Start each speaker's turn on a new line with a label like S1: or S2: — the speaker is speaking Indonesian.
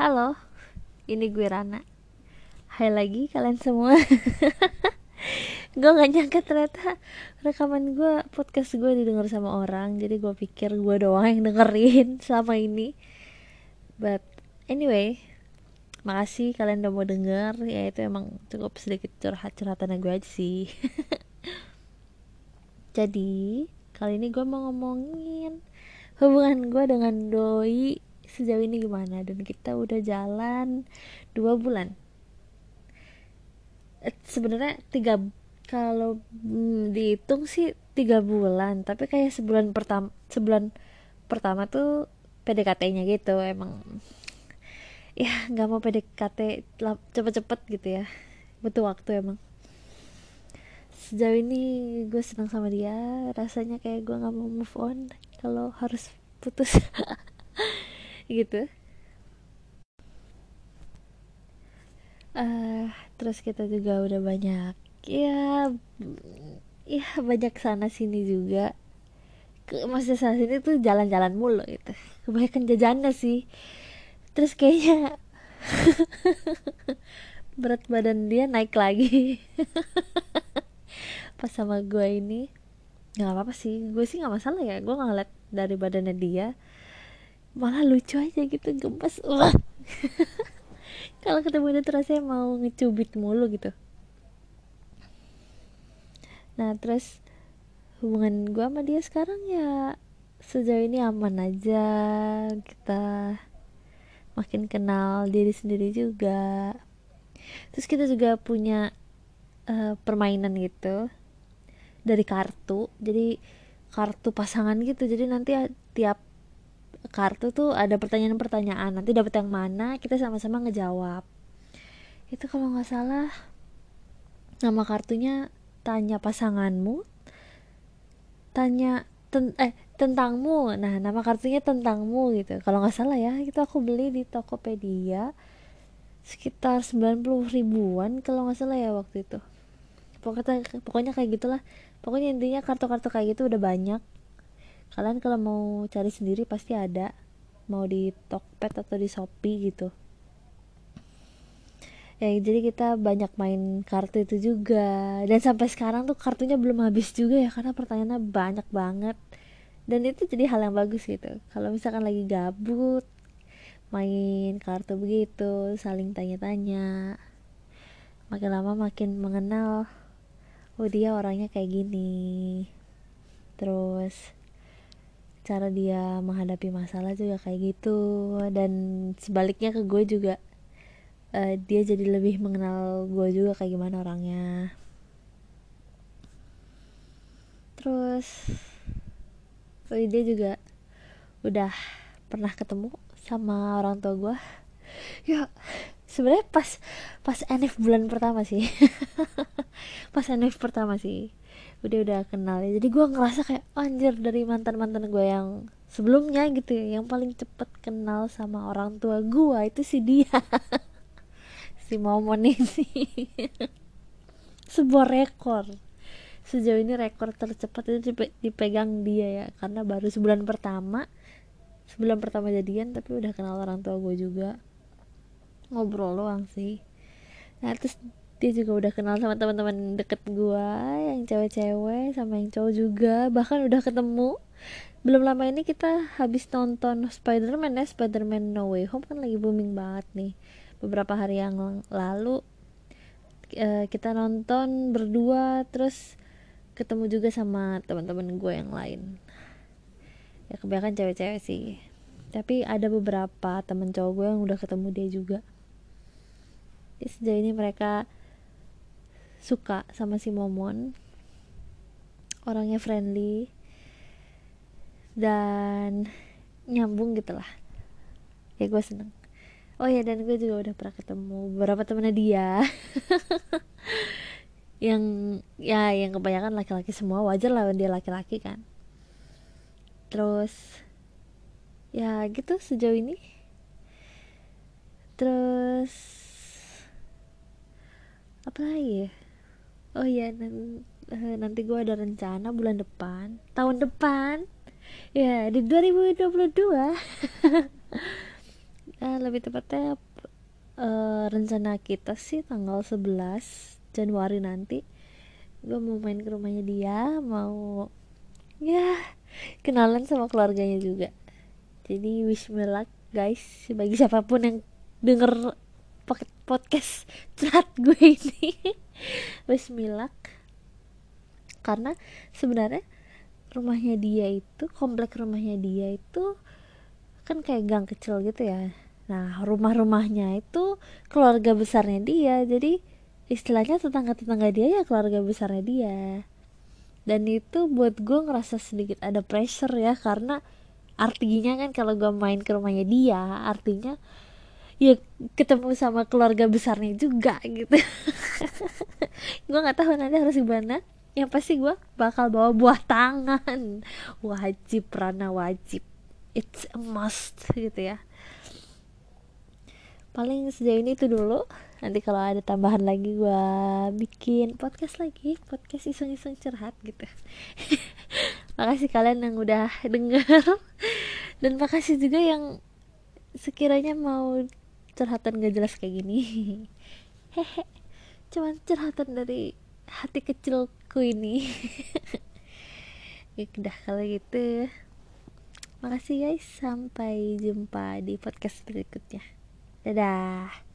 S1: Halo, ini gue Rana. Hai lagi kalian semua. Gue gak nyangka ternyata rekaman gue, podcast gue didengar sama orang Jadi gue pikir gue doang yang dengerin selama ini. But anyway, makasih kalian udah mau denger. Ya itu emang cukup sedikit curhat-curhatan gue aja sih. Jadi, kali ini gue mau ngomongin hubungan gue dengan doi sejauh ini gimana? Dan kita udah jalan dua bulan. Eh, sebenarnya tiga kalau hmm, dihitung sih tiga bulan. Tapi kayak sebulan pertama sebulan pertama tuh PDKT-nya gitu emang. Ya nggak mau PDKT cepet-cepet gitu ya. Butuh waktu emang. Sejauh ini gue senang sama dia. Rasanya kayak gue nggak mau move on kalau harus putus gitu. Uh, terus kita juga udah banyak ya ya banyak sana sini juga. Ke masa sana sini tuh jalan-jalan mulu gitu. Kebanyakan jajannya sih. Terus kayaknya berat badan dia naik lagi. Pas sama gue ini. Nggak apa-apa sih gue sih nggak masalah ya. Gue ngeliat dari badannya dia malah lucu aja gitu gemes. Kalau ketemu dia terasa mau ngecubit mulu gitu. Nah terus hubungan gue sama dia sekarang ya sejauh ini aman aja. Kita makin kenal diri sendiri juga. Terus kita juga punya uh, permainan gitu dari kartu. Jadi kartu pasangan gitu. Jadi nanti tiap kartu tuh ada pertanyaan-pertanyaan. Nanti dapat yang mana kita sama-sama ngejawab. Itu kalau nggak salah nama kartunya tanya pasanganmu tanya ten eh tentangmu. Nah nama kartunya tentangmu gitu. Kalau nggak salah ya itu aku beli di Tokopedia sekitar 90 ribuan kalau nggak salah ya waktu itu. Pokoknya pokoknya kayak gitulah. Pokoknya intinya kartu-kartu kayak gitu udah banyak kalian kalau mau cari sendiri pasti ada. Mau di Tokped atau di Shopee gitu. Ya jadi kita banyak main kartu itu juga. Dan sampai sekarang tuh kartunya belum habis juga ya karena pertanyaannya banyak banget. Dan itu jadi hal yang bagus gitu. Kalau misalkan lagi gabut main kartu begitu saling tanya-tanya. Makin lama makin mengenal oh dia orangnya kayak gini. Terus cara dia menghadapi masalah juga kayak gitu. Dan sebaliknya ke gue juga uh, dia jadi lebih mengenal gue juga kayak gimana orangnya. Terus oh, dia juga udah pernah ketemu sama orang tua gue. Ya sebenarnya pas pas NF bulan pertama sih. Pas NF pertama sih. Udah udah kenal ya. Jadi gue ngerasa kayak anjir dari mantan mantan gue yang sebelumnya gitu ya. Yang paling cepet kenal sama orang tua gue itu si dia. Si momon ini. Sebuah rekor. Sejauh ini rekor tercepat itu dipegang dia ya. Karena baru sebulan pertama sebulan pertama jadian tapi udah kenal orang tua gue juga ngobrol doang sih. Nah terus dia juga udah kenal sama teman-teman deket gua yang cewek-cewek sama yang cowok juga. Bahkan udah ketemu. Belum lama ini kita habis nonton Spider-Man ya Spider-Man No Way Home kan lagi booming banget nih. Beberapa hari yang lalu uh, kita nonton berdua terus ketemu juga sama teman-teman gue yang lain. Ya kebanyakan cewek-cewek sih. Tapi ada beberapa temen cowok gue yang udah ketemu dia juga sejauh ini mereka suka sama si Momon. Orangnya friendly. Dan nyambung gitu lah. Ya gue seneng. Oh ya dan gue juga udah pernah ketemu beberapa temennya dia. Yang ya yang kebanyakan laki-laki semua. Wajar lah dia laki-laki kan. Terus ya gitu sejauh ini. Terus apa lagi ya? Oh iya eh, nanti gue ada rencana bulan depan. Tahun depan? Ya di 2022 uh, uh, lebih tepatnya uh, rencana kita sih tanggal 11 Januari nanti. Gue mau main ke rumahnya dia mau ya kenalan sama keluarganya juga. Jadi wish me luck guys. Bagi siapa pun yang denger podcast chat gue ini. Wish me luck karena sebenarnya rumahnya dia itu komplek rumahnya dia itu kan kayak gang kecil gitu ya. Nah rumah-rumahnya itu keluarga besarnya dia. Jadi istilahnya tetangga-tetangga dia ya keluarga besarnya dia. Dan itu buat gue ngerasa sedikit ada pressure ya karena artinya kan kalau gue main ke rumahnya dia artinya ya ketemu sama keluarga besarnya juga gitu. Gue nggak tahu nanti harus gimana. Yang pasti gue bakal bawa buah tangan. Wajib rana wajib. It's a must gitu ya. Paling sejauh ini itu dulu. Nanti kalau ada tambahan lagi gue bikin podcast lagi. Podcast iseng-iseng curhat gitu. Makasih kalian yang udah denger. Dan makasih juga yang sekiranya mau curhatan gak jelas kayak gini. Hehe cuman curhatan dari hati kecilku ini. Ya udah kalau gitu makasih guys sampai jumpa di podcast berikutnya. Dadah.